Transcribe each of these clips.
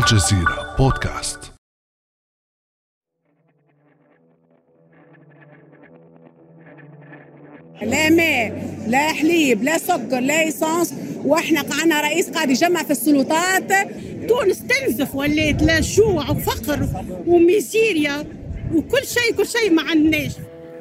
الجزيرة بودكاست. لا ماء لا حليب لا سكر لا ايسانس وإحنا قعدنا رئيس قاعد يجمع في السلطات. تونس تنزف ولات لا جوع وفقر وميزيريا. وكل شيء كل شيء ما عندناش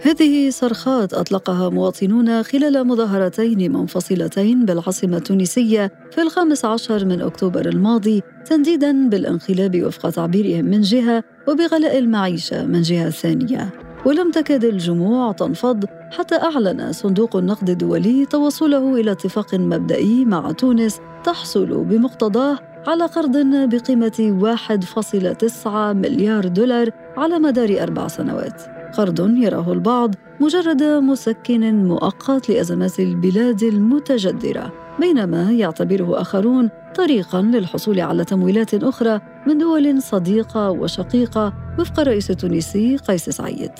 هذه صرخات أطلقها مواطنون خلال مظاهرتين منفصلتين بالعاصمة التونسية في الخامس عشر من أكتوبر الماضي تنديدا بالانقلاب وفق تعبيرهم من جهة وبغلاء المعيشة من جهة ثانية. ولم تكد الجموع تنفض حتى أعلن صندوق النقد الدولي توصله إلى اتفاق مبدئي مع تونس تحصل بمقتضاه على قرض بقيمة 1.9 مليار دولار على مدار أربع سنوات. قرض يراه البعض مجرد مسكن مؤقت لأزمات البلاد المتجدرة بينما يعتبره آخرون طريقا للحصول على تمويلات أخرى من دول صديقة وشقيقة وفق الرئيس التونسي قيس سعيد.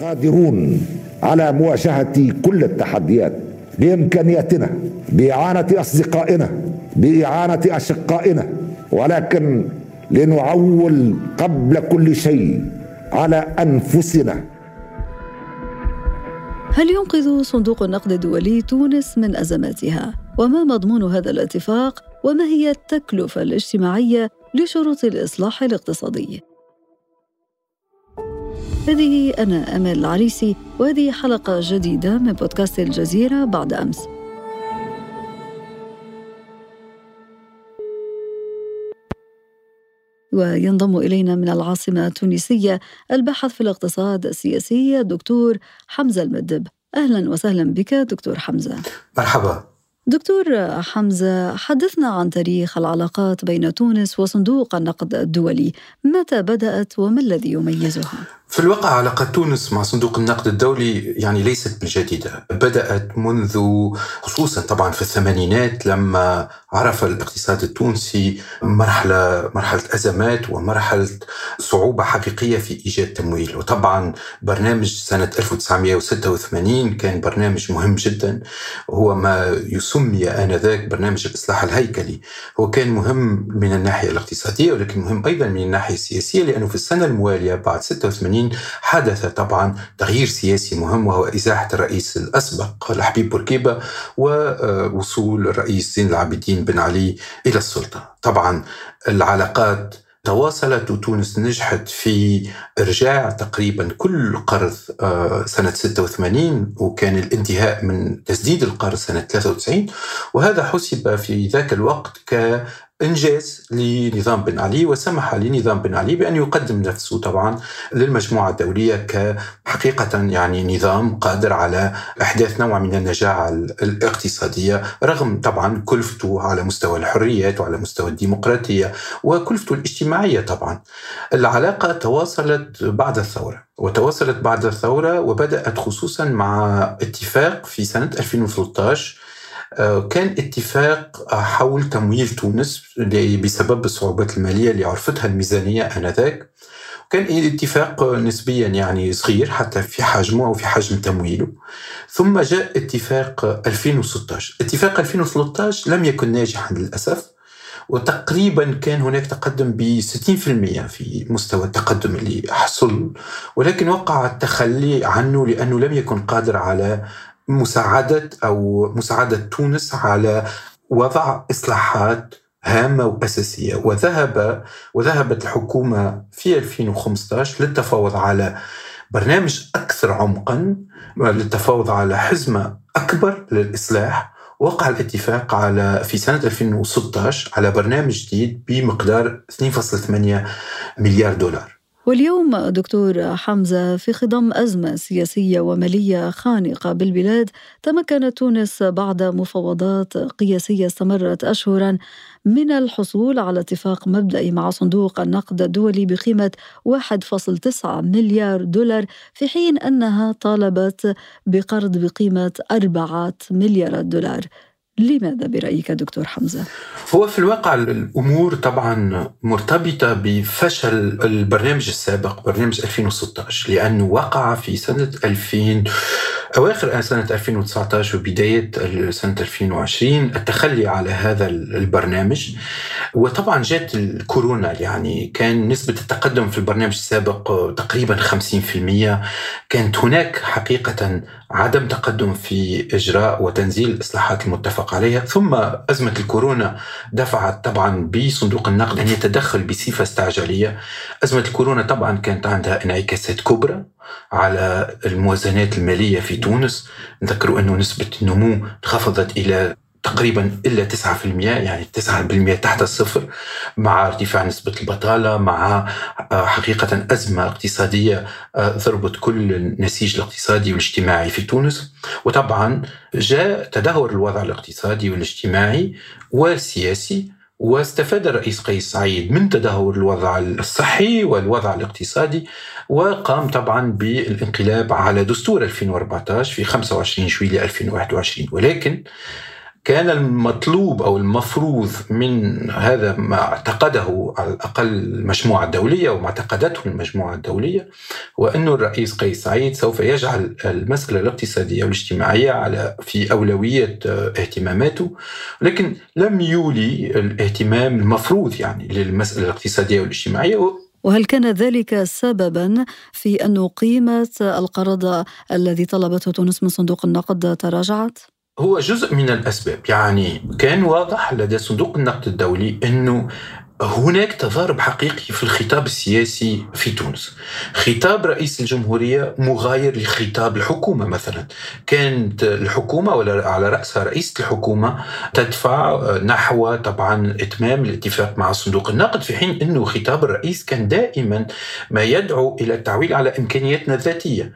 قادرون على مواجهة كل التحديات بإمكانياتنا بإعانة أصدقائنا بإعانة أشقائنا ولكن لنعول قبل كل شيء على أنفسنا هل ينقذ صندوق النقد الدولي تونس من أزماتها؟ وما مضمون هذا الاتفاق؟ وما هي التكلفة الاجتماعية لشروط الإصلاح الاقتصادي؟ هذه أنا أمل العريسي وهذه حلقة جديدة من بودكاست الجزيرة بعد أمس وينضم إلينا من العاصمة التونسية الباحث في الاقتصاد السياسي الدكتور حمزة المدب. أهلا وسهلا بك دكتور حمزة. مرحبا. دكتور حمزة حدثنا عن تاريخ العلاقات بين تونس وصندوق النقد الدولي. متى بدأت وما الذي يميزها؟ في الواقع علاقة تونس مع صندوق النقد الدولي يعني ليست بالجديدة بدأت منذ خصوصا طبعا في الثمانينات لما عرف الاقتصاد التونسي مرحلة مرحلة أزمات ومرحلة صعوبة حقيقية في إيجاد تمويل. وطبعا برنامج سنة 1986 كان برنامج مهم جدا. هو ما يسمي آنذاك برنامج الإصلاح الهيكلي. هو كان مهم من الناحية الاقتصادية ولكن مهم أيضا من الناحية السياسية لأنه في السنة الموالية بعد 86 1980 حدث طبعا تغيير سياسي مهم وهو إزاحة الرئيس الأسبق الحبيب بورقيبة ووصول الرئيس زين العابدين بن علي إلى السلطة. طبعا العلاقات تواصلت وتونس نجحت في إرجاع تقريبا كل قرض سنة 86 وكان الانتهاء من تسديد القرض سنة 93 وهذا حسب في ذاك الوقت ك إنجاز لنظام بن علي وسمح لنظام بن علي بأن يقدم نفسه طبعا للمجموعة الدولية كحقيقة يعني نظام قادر على أحداث نوع من النجاعة الاقتصادية رغم طبعا كلفته على مستوى الحريات وعلى مستوى الديمقراطية وكلفته الاجتماعية طبعا. العلاقة تواصلت بعد الثورة وتواصلت بعد الثورة وبدأت خصوصا مع اتفاق في سنة 2013 كان اتفاق حول تمويل تونس بسبب الصعوبات المالية اللي عرفتها الميزانية آنذاك. كان اتفاق نسبيا يعني صغير حتى في حجمه أو في حجم تمويله. ثم جاء اتفاق 2016 اتفاق 2013 لم يكن ناجحا للأسف وتقريبا كان هناك تقدم ب 60% في مستوى التقدم اللي حصل ولكن وقع التخلي عنه لأنه لم يكن قادر على مساعدة أو مساعدة تونس على وضع إصلاحات هامة وأساسية. وذهب وذهبت الحكومة في 2015 للتفاوض على برنامج أكثر عمقا للتفاوض على حزمة أكبر للإصلاح. وقع الاتفاق على في سنة 2016 على برنامج جديد بمقدار 2.8 مليار دولار. واليوم دكتور حمزة في خضم أزمة سياسية ومالية خانقة بالبلاد تمكنت تونس بعد مفاوضات قياسية استمرت أشهرا من الحصول على اتفاق مبدئي مع صندوق النقد الدولي بقيمة 1.9 مليار دولار في حين أنها طالبت بقرض بقيمة 4 مليارات دولار. لماذا برأيك دكتور حمزة؟ هو في الواقع الأمور طبعا مرتبطة بفشل البرنامج السابق برنامج 2016 لأنه وقع في سنة 2000 أواخر سنة 2019 وبداية سنة 2020 التخلي على هذا البرنامج وطبعا جات الكورونا يعني كان نسبة التقدم في البرنامج السابق تقريبا 50% كانت هناك حقيقة عدم تقدم في إجراء وتنزيل الإصلاحات المتفق عليها. ثم أزمة الكورونا دفعت طبعا بصندوق النقد أن يتدخل بصفة استعجالية. أزمة الكورونا طبعا كانت عندها انعكاسات كبرى على الموازنات المالية في تونس. نذكروا أنه نسبة النمو انخفضت إلى تقريبا إلا 9% يعني 9% تحت الصفر مع ارتفاع نسبة البطالة مع آه، حقيقة أزمة اقتصادية آه، ضربت كل النسيج الاقتصادي والاجتماعي في تونس. وطبعا جاء تدهور الوضع الاقتصادي والاجتماعي والسياسي واستفاد الرئيس قيس سعيد من تدهور الوضع الصحي والوضع الاقتصادي وقام طبعا بالانقلاب على دستور 2014 في 25 جويلية 2021 ولكن كان المطلوب أو المفروض من هذا ما اعتقده على الأقل المجموعه الدوليه وما اعتقدته المجموعة الدولية هو انه الرئيس قيس سعيد سوف يجعل المسألة الاقتصادية والاجتماعية على في أولوية اهتماماته لكن لم يولي الاهتمام المفروض يعني للمسألة الاقتصادية والاجتماعية وهل كان ذلك سببا في أن قيمة القرض الذي طلبته تونس من صندوق النقد تراجعت؟ هو جزء من الأسباب. يعني كان واضح لدى صندوق النقد الدولي أنه هناك تضارب حقيقي في الخطاب السياسي في تونس. خطاب رئيس الجمهورية مغاير لخطاب الحكومة مثلا. كانت الحكومة ولا على رأسها رئيسة الحكومة تدفع نحو طبعا إتمام الاتفاق مع صندوق النقد في حين أنه خطاب الرئيس كان دائما ما يدعو إلى التعويل على إمكانياتنا الذاتية.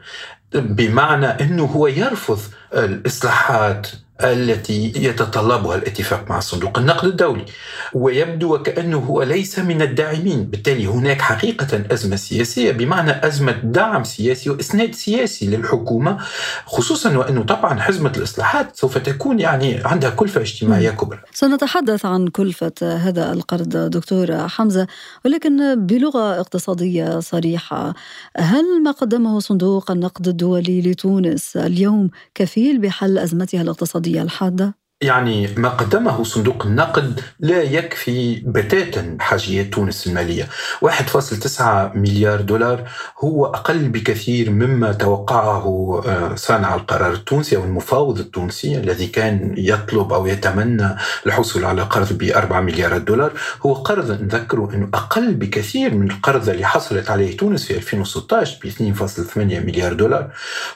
بمعنى أنه هو يرفض الإصلاحات. التي يتطلبها الاتفاق مع صندوق النقد الدولي ويبدو وكأنه هو ليس من الداعمين. بالتالي هناك حقيقة أزمة سياسية بمعنى أزمة دعم سياسي وإسناد سياسي للحكومة خصوصا وأنه طبعا حزمة الإصلاحات سوف تكون يعني عندها كلفة اجتماعية كبرى. سنتحدث عن كلفة هذا القرض دكتور حمزة ولكن بلغة اقتصادية صريحة هل ما قدمه صندوق النقد الدولي لتونس اليوم كفيل بحل أزمتها الاقتصادية؟ الاقتصادية الحادة؟ يعني ما قدمه صندوق النقد لا يكفي بتاتا حاجيات تونس المالية. 1.9 مليار دولار هو أقل بكثير مما توقعه آه، صانع القرار التونسي أو المفاوض التونسي الذي كان يطلب أو يتمنى الحصول على قرض ب 4 مليارات دولار. هو قرض نذكره أنه أقل بكثير من القرض اللي حصلت عليه تونس في 2016 ب 2.8 مليار دولار.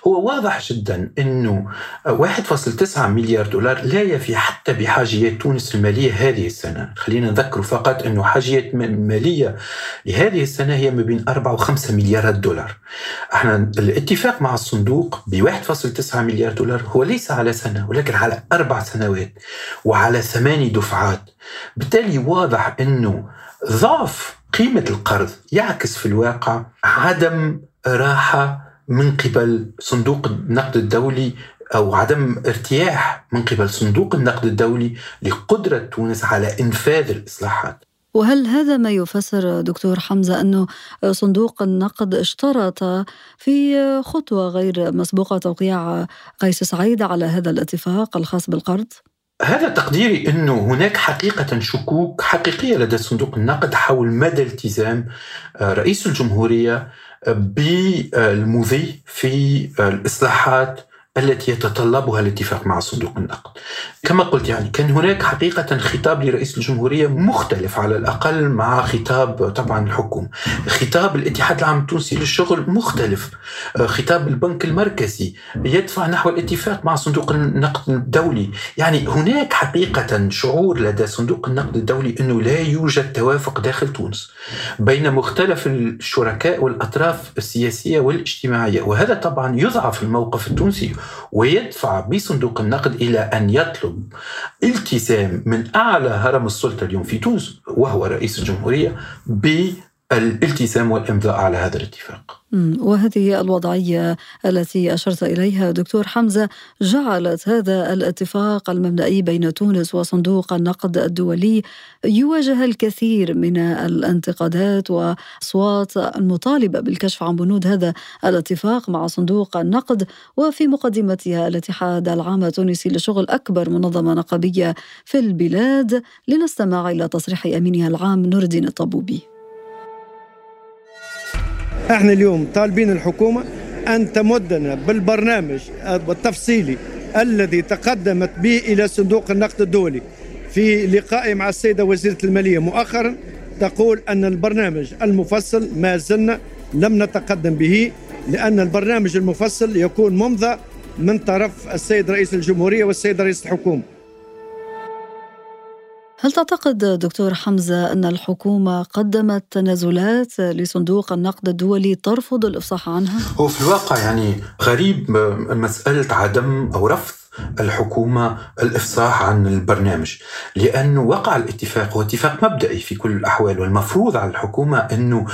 هو واضح جدا أنه 1.9 مليار دولار لا في حتى بحاجيات تونس المالية هذه السنة. خلينا نذكر فقط أنه حاجيات مالية لهذه السنة هي ما بين 4 و 5 مليارات دولار. إحنا الاتفاق مع الصندوق ب 1.9 مليار دولار هو ليس على سنة ولكن على أربع سنوات وعلى ثماني دفعات. بالتالي واضح أنه ضعف قيمة القرض يعكس في الواقع عدم راحة من قبل صندوق النقد الدولي أو عدم ارتياح من قبل صندوق النقد الدولي لقدرة تونس على إنفاذ الإصلاحات وهل هذا ما يفسر دكتور حمزة أنه صندوق النقد اشترط في خطوة غير مسبوقة توقيع قيس سعيد على هذا الاتفاق الخاص بالقرض؟ هذا تقديري انه هناك حقيقة شكوك حقيقية لدى صندوق النقد حول مدى التزام رئيس الجمهورية بالمضي في الإصلاحات التي يتطلبها الاتفاق مع صندوق النقد. كما قلت يعني كان هناك حقيقة خطاب لرئيس الجمهورية مختلف على الأقل مع خطاب طبعا الحكومة. خطاب الاتحاد العام التونسي للشغل مختلف. خطاب البنك المركزي يدفع نحو الاتفاق مع صندوق النقد الدولي. يعني هناك حقيقة شعور لدى صندوق النقد الدولي أنه لا يوجد توافق داخل تونس بين مختلف الشركاء والأطراف السياسية والاجتماعية. وهذا طبعا يضعف الموقف التونسي. ويدفع بصندوق النقد إلى أن يطلب التزام من أعلى هرم السلطة اليوم في تونس وهو رئيس الجمهورية الالتزام والإمضاء على هذا الاتفاق. وهذه الوضعية التي أشرت إليها دكتور حمزة جعلت هذا الاتفاق المبدئي بين تونس وصندوق النقد الدولي يواجه الكثير من الانتقادات وأصوات المطالبه بالكشف عن بنود هذا الاتفاق مع صندوق النقد وفي مقدمتها الاتحاد العام التونسي لشغل أكبر منظمة نقابيه في البلاد لنستمع إلى تصريح أمينها العام نور الدين الطبوبي. إحنا اليوم طالبين الحكومة أن تمدنا بالبرنامج التفصيلي الذي تقدمت به إلى صندوق النقد الدولي في لقائي مع السيدة وزيرة المالية مؤخرا تقول أن البرنامج المفصل ما زلنا لم نتقدم به لأن البرنامج المفصل يكون ممضى من طرف السيد رئيس الجمهورية والسيد رئيس الحكومة. هل تعتقد دكتور حمزة أن الحكومة قدمت تنازلات لصندوق النقد الدولي ترفض الإفصاح عنها؟ هو في الواقع يعني غريب مسألة عدم أو رفض الحكومة الإفصاح عن البرنامج. لأنه وقع الاتفاق هو اتفاق مبدئي في كل الأحوال والمفروض على الحكومة أنه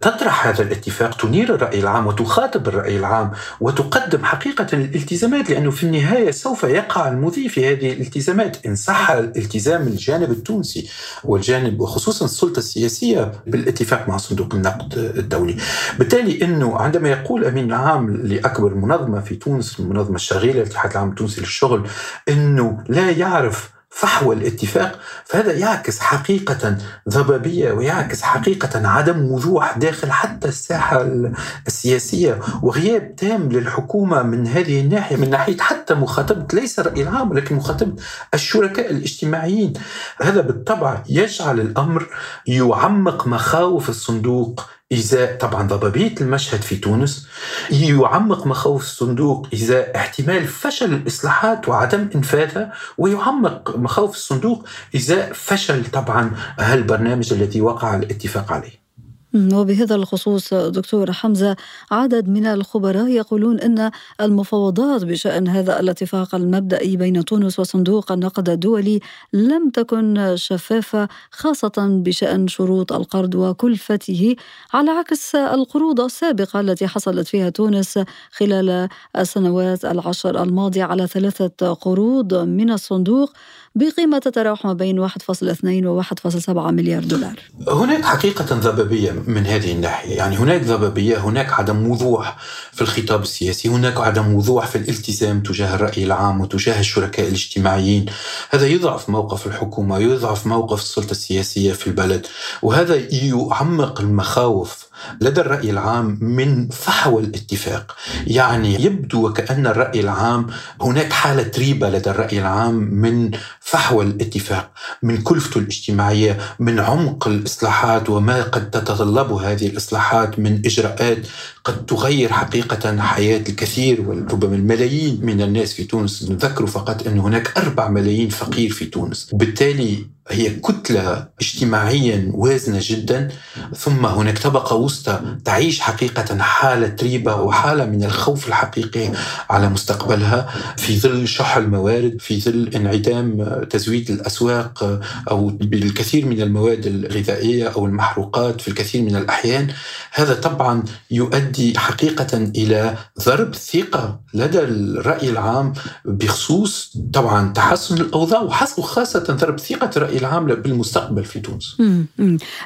تطرح هذا الاتفاق تنير الرأي العام وتخاطب الرأي العام وتقدم حقيقة الالتزامات لأنه في النهاية سوف يقع المضي في هذه الالتزامات. إن صح الالتزام الجانب التونسي والجانب وخصوصا السلطة السياسية بالاتفاق مع صندوق النقد الدولي. بالتالي أنه عندما يقول أمين العام لأكبر منظمة في تونس المنظمة الشغيلة الاتحاد العام التونسي للشغل أنه لا يعرف فحوى الاتفاق فهذا يعكس حقيقة ضبابية ويعكس حقيقة عدم وضوح داخل حتى الساحة السياسية وغياب تام للحكومة من هذه الناحية من ناحية حتى مخاطبة ليس الرأي العام ولكن مخاطبة الشركاء الاجتماعيين. هذا بالطبع يجعل الأمر يعمق مخاوف الصندوق إزاء طبعا ضبابية المشهد في تونس يعمق مخاوف الصندوق إزاء احتمال فشل الإصلاحات وعدم إنفاذها ويعمق مخاوف الصندوق إزاء فشل طبعا هالبرنامج الذي وقع الاتفاق عليه. وبهذا الخصوص دكتور حمزة عدد من الخبراء يقولون أن المفاوضات بشأن هذا الاتفاق المبدئي بين تونس وصندوق النقد الدولي لم تكن شفافة خاصة بشأن شروط القرض وكلفته على عكس القروض السابقة التي حصلت فيها تونس خلال السنوات العشر الماضية على ثلاثة قروض من الصندوق بقيمة تتراوح ما بين 1.2 و 1.7 مليار دولار. هناك حقيقة ضبابية من هذه الناحية. يعني هناك ضبابية هناك عدم وضوح في الخطاب السياسي هناك عدم وضوح في الالتزام تجاه الرأي العام وتجاه الشركاء الاجتماعيين. هذا يضعف موقف الحكومة يضعف موقف السلطة السياسية في البلد. وهذا يعمق المخاوف لدى الرأي العام من فحوى الاتفاق. يعني يبدو وكأن الرأي العام هناك حالة ريبة لدى الرأي العام من فحوى الاتفاق من كلفته الاجتماعية من عمق الإصلاحات وما قد تتطلب هذه الإصلاحات من إجراءات قد تغير حقيقة حياة الكثير وربما الملايين من الناس في تونس. نذكر فقط أن هناك أربع ملايين فقير في تونس. وبالتالي هي كتلة اجتماعيا وازنة جدا. ثم هناك طبقة وسطى تعيش حقيقة حالة ريبة وحالة من الخوف الحقيقي على مستقبلها. في ظل شح الموارد في ظل انعدام تزويد الأسواق أو بالكثير من المواد الغذائية أو المحروقات في الكثير من الأحيان هذا طبعا يؤدي حقيقة إلى ضرب ثقة لدى الرأي العام بخصوص طبعا تحسن الأوضاع وخاصة ضرب ثقة الرأي العام بالمستقبل في تونس.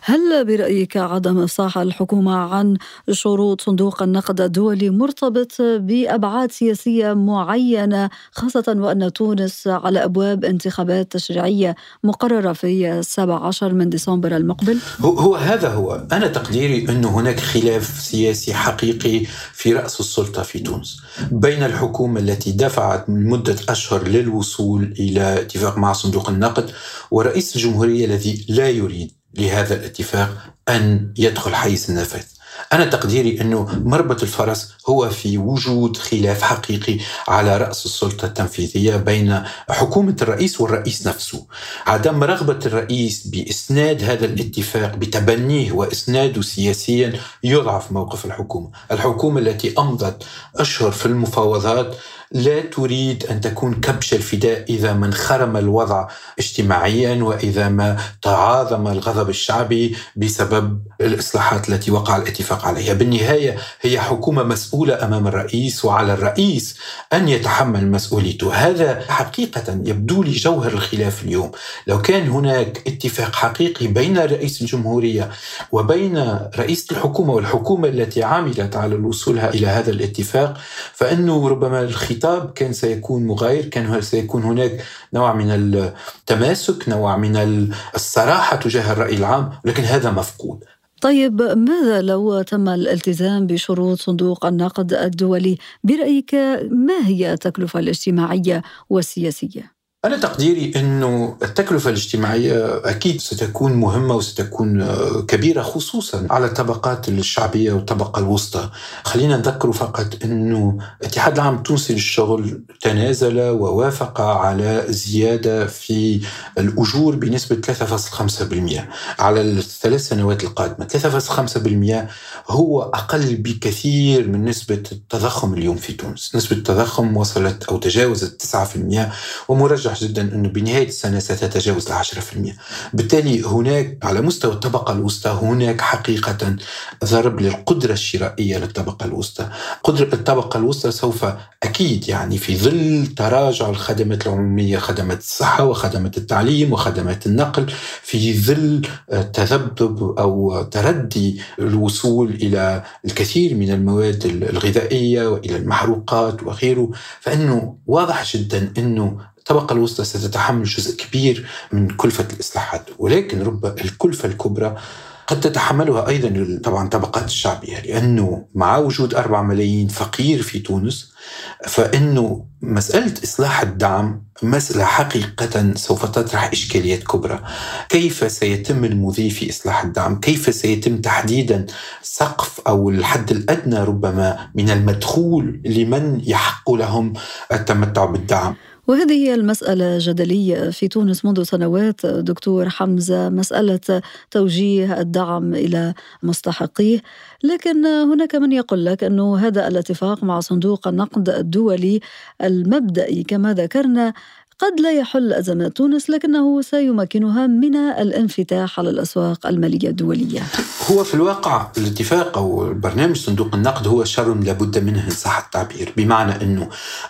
هل برأيك عدم إفصاح الحكومة عن شروط صندوق النقد الدولي مرتبط بأبعاد سياسية معينة خاصة وأن تونس على أبواب انتخابات تشريعية مقررة في 17 من ديسمبر المقبل؟ هو, هو هذا هو. أنا تقديري أن هناك خلاف سياسي حقيقي في رأس السلطة في تونس. بين الحكومة التي دفعت من مدة أشهر للوصول إلى اتفاق مع صندوق النقد ورئيس رئيس الجمهورية الذي لا يريد لهذا الاتفاق أن يدخل حيز النفاذ. أنا تقديري أنه مربط الفرس هو في وجود خلاف حقيقي على رأس السلطة التنفيذية بين حكومة الرئيس والرئيس نفسه. عدم رغبة الرئيس بإسناد هذا الاتفاق بتبنيه وإسناده سياسيا يضعف موقف الحكومة. الحكومة التي أمضت أشهر في المفاوضات لا تريد أن تكون كبش الفداء إذا ما انخرم الوضع اجتماعيا وإذا ما تعاظم الغضب الشعبي بسبب الإصلاحات التي وقع الاتفاق عليها. بالنهاية هي حكومة مسؤولة أمام الرئيس وعلى الرئيس أن يتحمل مسؤوليته. هذا حقيقة يبدو لي جوهر الخلاف اليوم. لو كان هناك اتفاق حقيقي بين رئيس الجمهورية وبين رئيس الحكومة والحكومة التي عملت على الوصول إلى هذا الاتفاق فإنه ربما الخطاب كان سيكون مغاير كان سيكون هناك نوع من التماسك نوع من الصراحة تجاه الرأي العام لكن هذا مفقود طيب ماذا لو تم الالتزام بشروط صندوق النقد الدولي برأيك ما هي التكلفة الاجتماعية والسياسية؟ أنا تقديري أنه التكلفة الاجتماعية أكيد ستكون مهمة وستكون آه، كبيرة خصوصا على الطبقات الشعبية والطبقة الوسطى. خلينا نذكر فقط أنه الاتحاد العام التونسي للشغل تنازل ووافق على زيادة في الأجور بنسبة 3.5% على الثلاث سنوات القادمة. 3.5% هو أقل بكثير من نسبة التضخم اليوم في تونس. نسبة التضخم وصلت أو تجاوزت 9% ومرجح مرجح جدا أنه بنهاية السنة ستتجاوز ال 10% بالتالي هناك على مستوى الطبقة الوسطى هناك حقيقة ضرب للقدرة الشرائية للطبقة الوسطى. قدرة الطبقة الوسطى سوف أكيد يعني في ظل تراجع الخدمات العمومية خدمات الصحة وخدمات التعليم وخدمات النقل في ظل تذبذب أو تردي الوصول إلى الكثير من المواد الغذائية وإلى المحروقات وغيره فإنه واضح جدا أنه الطبقة الوسطى ستتحمل جزء كبير من كلفة الإصلاحات ولكن رب الكلفة الكبرى قد تتحملها أيضا طبعا طبقات الشعبية لأنه مع وجود أربع ملايين فقير في تونس فإنه مسألة إصلاح الدعم مسألة حقيقة سوف تطرح إشكاليات كبرى. كيف سيتم المضي في إصلاح الدعم؟ كيف سيتم تحديدا سقف أو الحد الأدنى ربما من المدخول لمن يحق لهم التمتع بالدعم؟ وهذه هي المسألة جدلية في تونس منذ سنوات. دكتور حمزة مسألة توجيه الدعم إلى مستحقيه. لكن هناك من يقول لك أنه هذا الاتفاق مع صندوق النقد الدولي المبدئي كما ذكرنا قد لا يحل أزمات تونس لكنه سيمكنها من الانفتاح على الأسواق المالية الدولية. هو في الواقع الاتفاق أو برنامج صندوق النقد هو شر لابد منه إن صح التعبير بمعنى أنه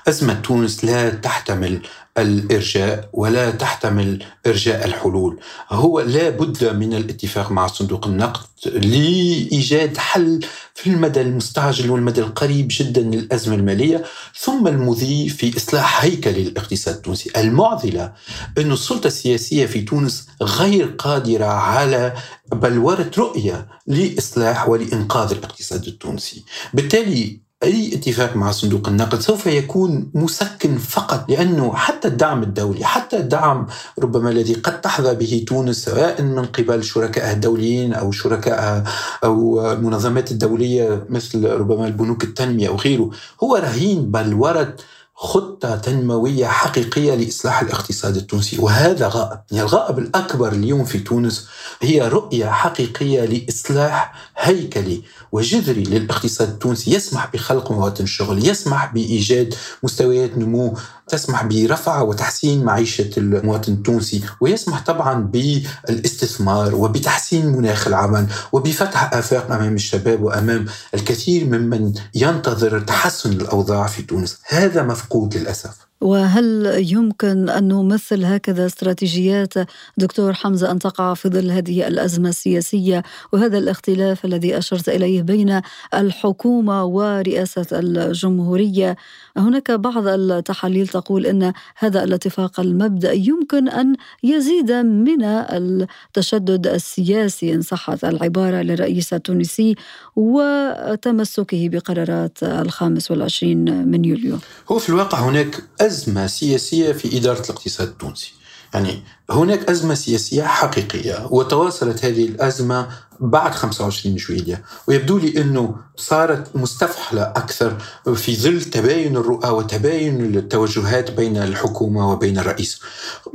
أزمة تونس لا تحتمل الإرجاء ولا تحتمل إرجاء الحلول. هو لا بد من الاتفاق مع صندوق النقد لإيجاد حل في المدى المستعجل والمدى القريب جدا للأزمة المالية ثم المضي في إصلاح هيكل الاقتصاد التونسي. المعضلة أن السلطة السياسية في تونس غير قادرة على بلورة رؤية لإصلاح ولإنقاذ الاقتصاد التونسي. بالتالي أي اتفاق مع صندوق النقد سوف يكون مسكن فقط لأنه حتى الدعم الدولي حتى الدعم ربما الذي قد تحظى به تونس سواء من قبل شركائها الدوليين أو شركائها أو المنظمات الدولية مثل ربما البنوك التنمية أو غيره هو رهين بل ورد خطة تنموية حقيقية لإصلاح الاقتصاد التونسي. وهذا غائب. يعني الغائب الأكبر اليوم في تونس هي رؤية حقيقية لإصلاح هيكلي وجذري للاقتصاد التونسي. يسمح بخلق مواطن الشغل يسمح بإيجاد مستويات نمو تسمح برفع وتحسين معيشة المواطن التونسي ويسمح طبعا بالاستثمار وبتحسين مناخ العمل وبفتح آفاق أمام الشباب وأمام الكثير ممن ينتظر تحسن الأوضاع في تونس. هذا مفقود للأسف. وهل يمكن أن نمثل هكذا استراتيجيات؟ دكتور حمزة أن تقع في ظل هذه الأزمة السياسية وهذا الاختلاف الذي أشرت إليه بين الحكومة ورئاسة الجمهورية. هناك بعض التحاليل تقول أن هذا الاتفاق المبدئي يمكن أن يزيد من التشدد السياسي إن صحت العبارة للرئيس التونسي وتمسكه بقرارات الخامس والعشرين من يوليو. هو في الواقع هناك أزمة سياسية في إدارة الاقتصاد التونسي. يعني هناك أزمة سياسية حقيقية وتواصلت هذه الأزمة بعد 25 جويلية. ويبدو لي أنه صارت مستفحلة أكثر في ظل تباين الرؤى وتباين التوجهات بين الحكومة وبين الرئيس.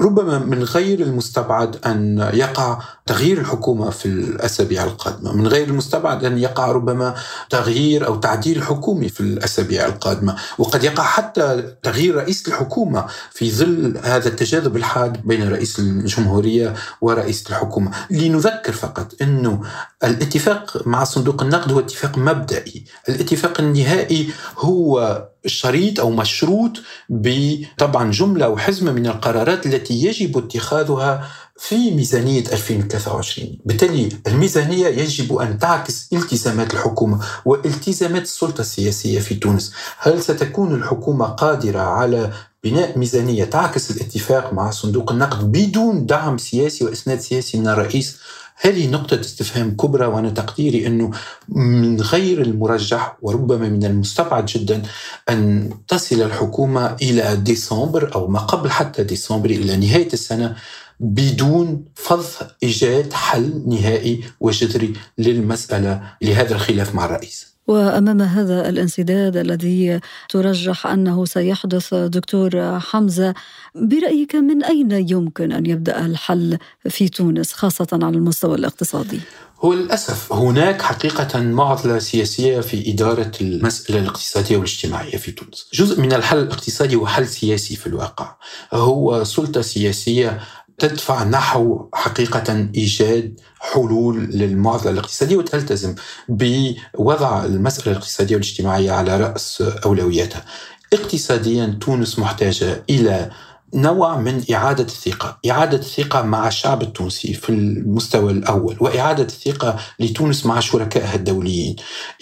ربما من غير المستبعد أن يقع تغيير الحكومة في الأسابيع القادمة. من غير المستبعد أن يقع ربما تغيير أو تعديل حكومي في الأسابيع القادمة. وقد يقع حتى تغيير رئيس الحكومة في ظل هذا التجاذب الحاد بين رئيس الجمهورية ورئيس الحكومة. لنذكر فقط أنه الاتفاق مع صندوق النقد هو اتفاق مبدئي. الاتفاق النهائي هو شريط أو مشروط بطبعا جملة وحزمة من القرارات التي يجب اتخاذها في ميزانية 2023 بالتالي الميزانية يجب أن تعكس التزامات الحكومة والتزامات السلطة السياسية في تونس. هل ستكون الحكومة قادرة على بناء ميزانية تعكس الاتفاق مع صندوق النقد بدون دعم سياسي وإسناد سياسي من الرئيس هذه نقطة استفهام كبرى وأنا تقديري أنه من غير المرجح وربما من المستبعد جدا أن تصل الحكومة إلى ديسمبر أو ما قبل حتى ديسمبر إلى نهاية السنة بدون فض إيجاد حل نهائي وجذري للمسألة لهذا الخلاف مع الرئيس. وأمام هذا الانسداد الذي ترجح أنه سيحدث دكتور حمزة برأيك من أين يمكن أن يبدأ الحل في تونس خاصة على المستوى الاقتصادي؟ هو للأسف هناك حقيقة معضلة سياسية في إدارة المسألة الاقتصادية والاجتماعية في تونس جزء من الحل الاقتصادي هو حل سياسي في الواقع هو سلطة سياسية تدفع نحو حقيقة إيجاد حلول للمعضلة الاقتصادية وتلتزم بوضع المسألة الاقتصادية والاجتماعية على رأس أولوياتها. اقتصاديا تونس محتاجة إلى نوع من إعادة الثقة إعادة الثقة مع الشعب التونسي في المستوى الأول وإعادة الثقة لتونس مع شركائها الدوليين.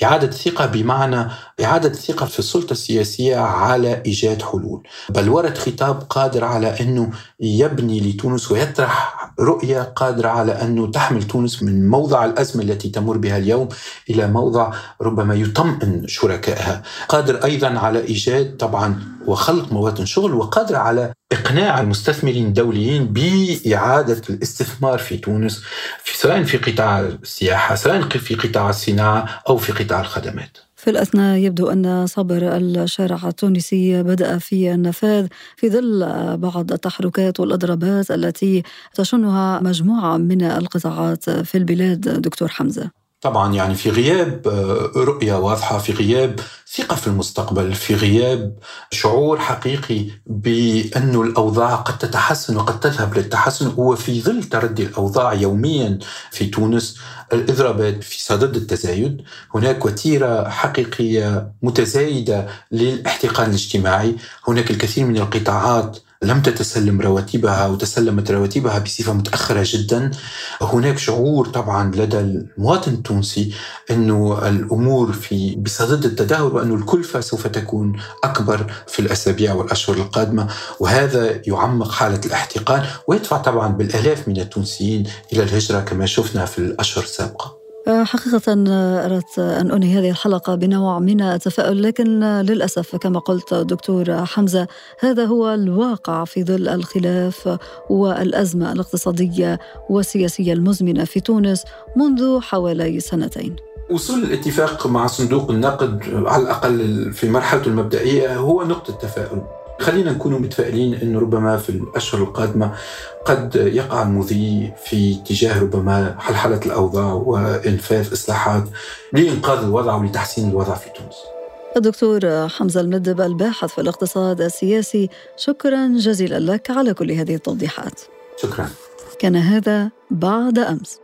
إعادة الثقة بمعنى إعادة الثقة في السلطة السياسية على إيجاد حلول. بل ورد خطاب قادر على أنه يبني لتونس ويطرح رؤية قادرة على أنه تحمل تونس من موضع الأزمة التي تمر بها اليوم إلى موضع ربما يطمئن شركائها. قادر أيضا على إيجاد طبعا وخلق مواطن شغل وقادر على إقناع المستثمرين الدوليين بإعادة الاستثمار في تونس في سواء في قطاع السياحة سواء في قطاع الصناعة أو في قطاع الخدمات. في الأثناء يبدو أن صبر الشارع التونسي بدأ في النفاذ في ظل بعض التحركات والإضرابات التي تشنها مجموعة من القطاعات في البلاد. دكتور حمزة. طبعا يعني في غياب آه، رؤية واضحة في غياب ثقة في المستقبل في غياب شعور حقيقي بأن الأوضاع قد تتحسن وقد تذهب للتحسن. وفي ظل تردي الأوضاع يوميا في تونس الإضرابات في صدد التزايد هناك وتيرة حقيقية متزايدة للاحتقان الاجتماعي هناك الكثير من القطاعات لم تتسلم رواتبها وتسلمت رواتبها بصفة متأخرة جدا. هناك شعور طبعا لدى المواطن التونسي أنه الأمور في بصدد التدهور وأن الكلفة سوف تكون أكبر في الأسابيع والأشهر القادمة وهذا يعمق حالة الاحتقان ويدفع طبعا بالآلاف من التونسيين إلى الهجرة كما شفنا في الأشهر السابقة. حقيقة أردت أن أنهي هذه الحلقة بنوع من التفاؤل لكن للأسف كما قلت دكتور حمزة هذا هو الواقع في ظل الخلاف والأزمة الاقتصادية والسياسية المزمنة في تونس منذ حوالي سنتين. وصول الاتفاق مع صندوق النقد على الأقل في مرحلته المبدئية هو نقطة تفاؤل. خلينا نكون متفائلين انه ربما في الأشهر القادمة قد يقع المضي في اتجاه ربما حلحلة الأوضاع وإنفاذ إصلاحات لإنقاذ الوضع ولتحسين الوضع في تونس. الدكتور حمزة المدب الباحث في الاقتصاد السياسي شكرا جزيلا لك على كل هذه التوضيحات. شكرا. كان هذا بعد أمس.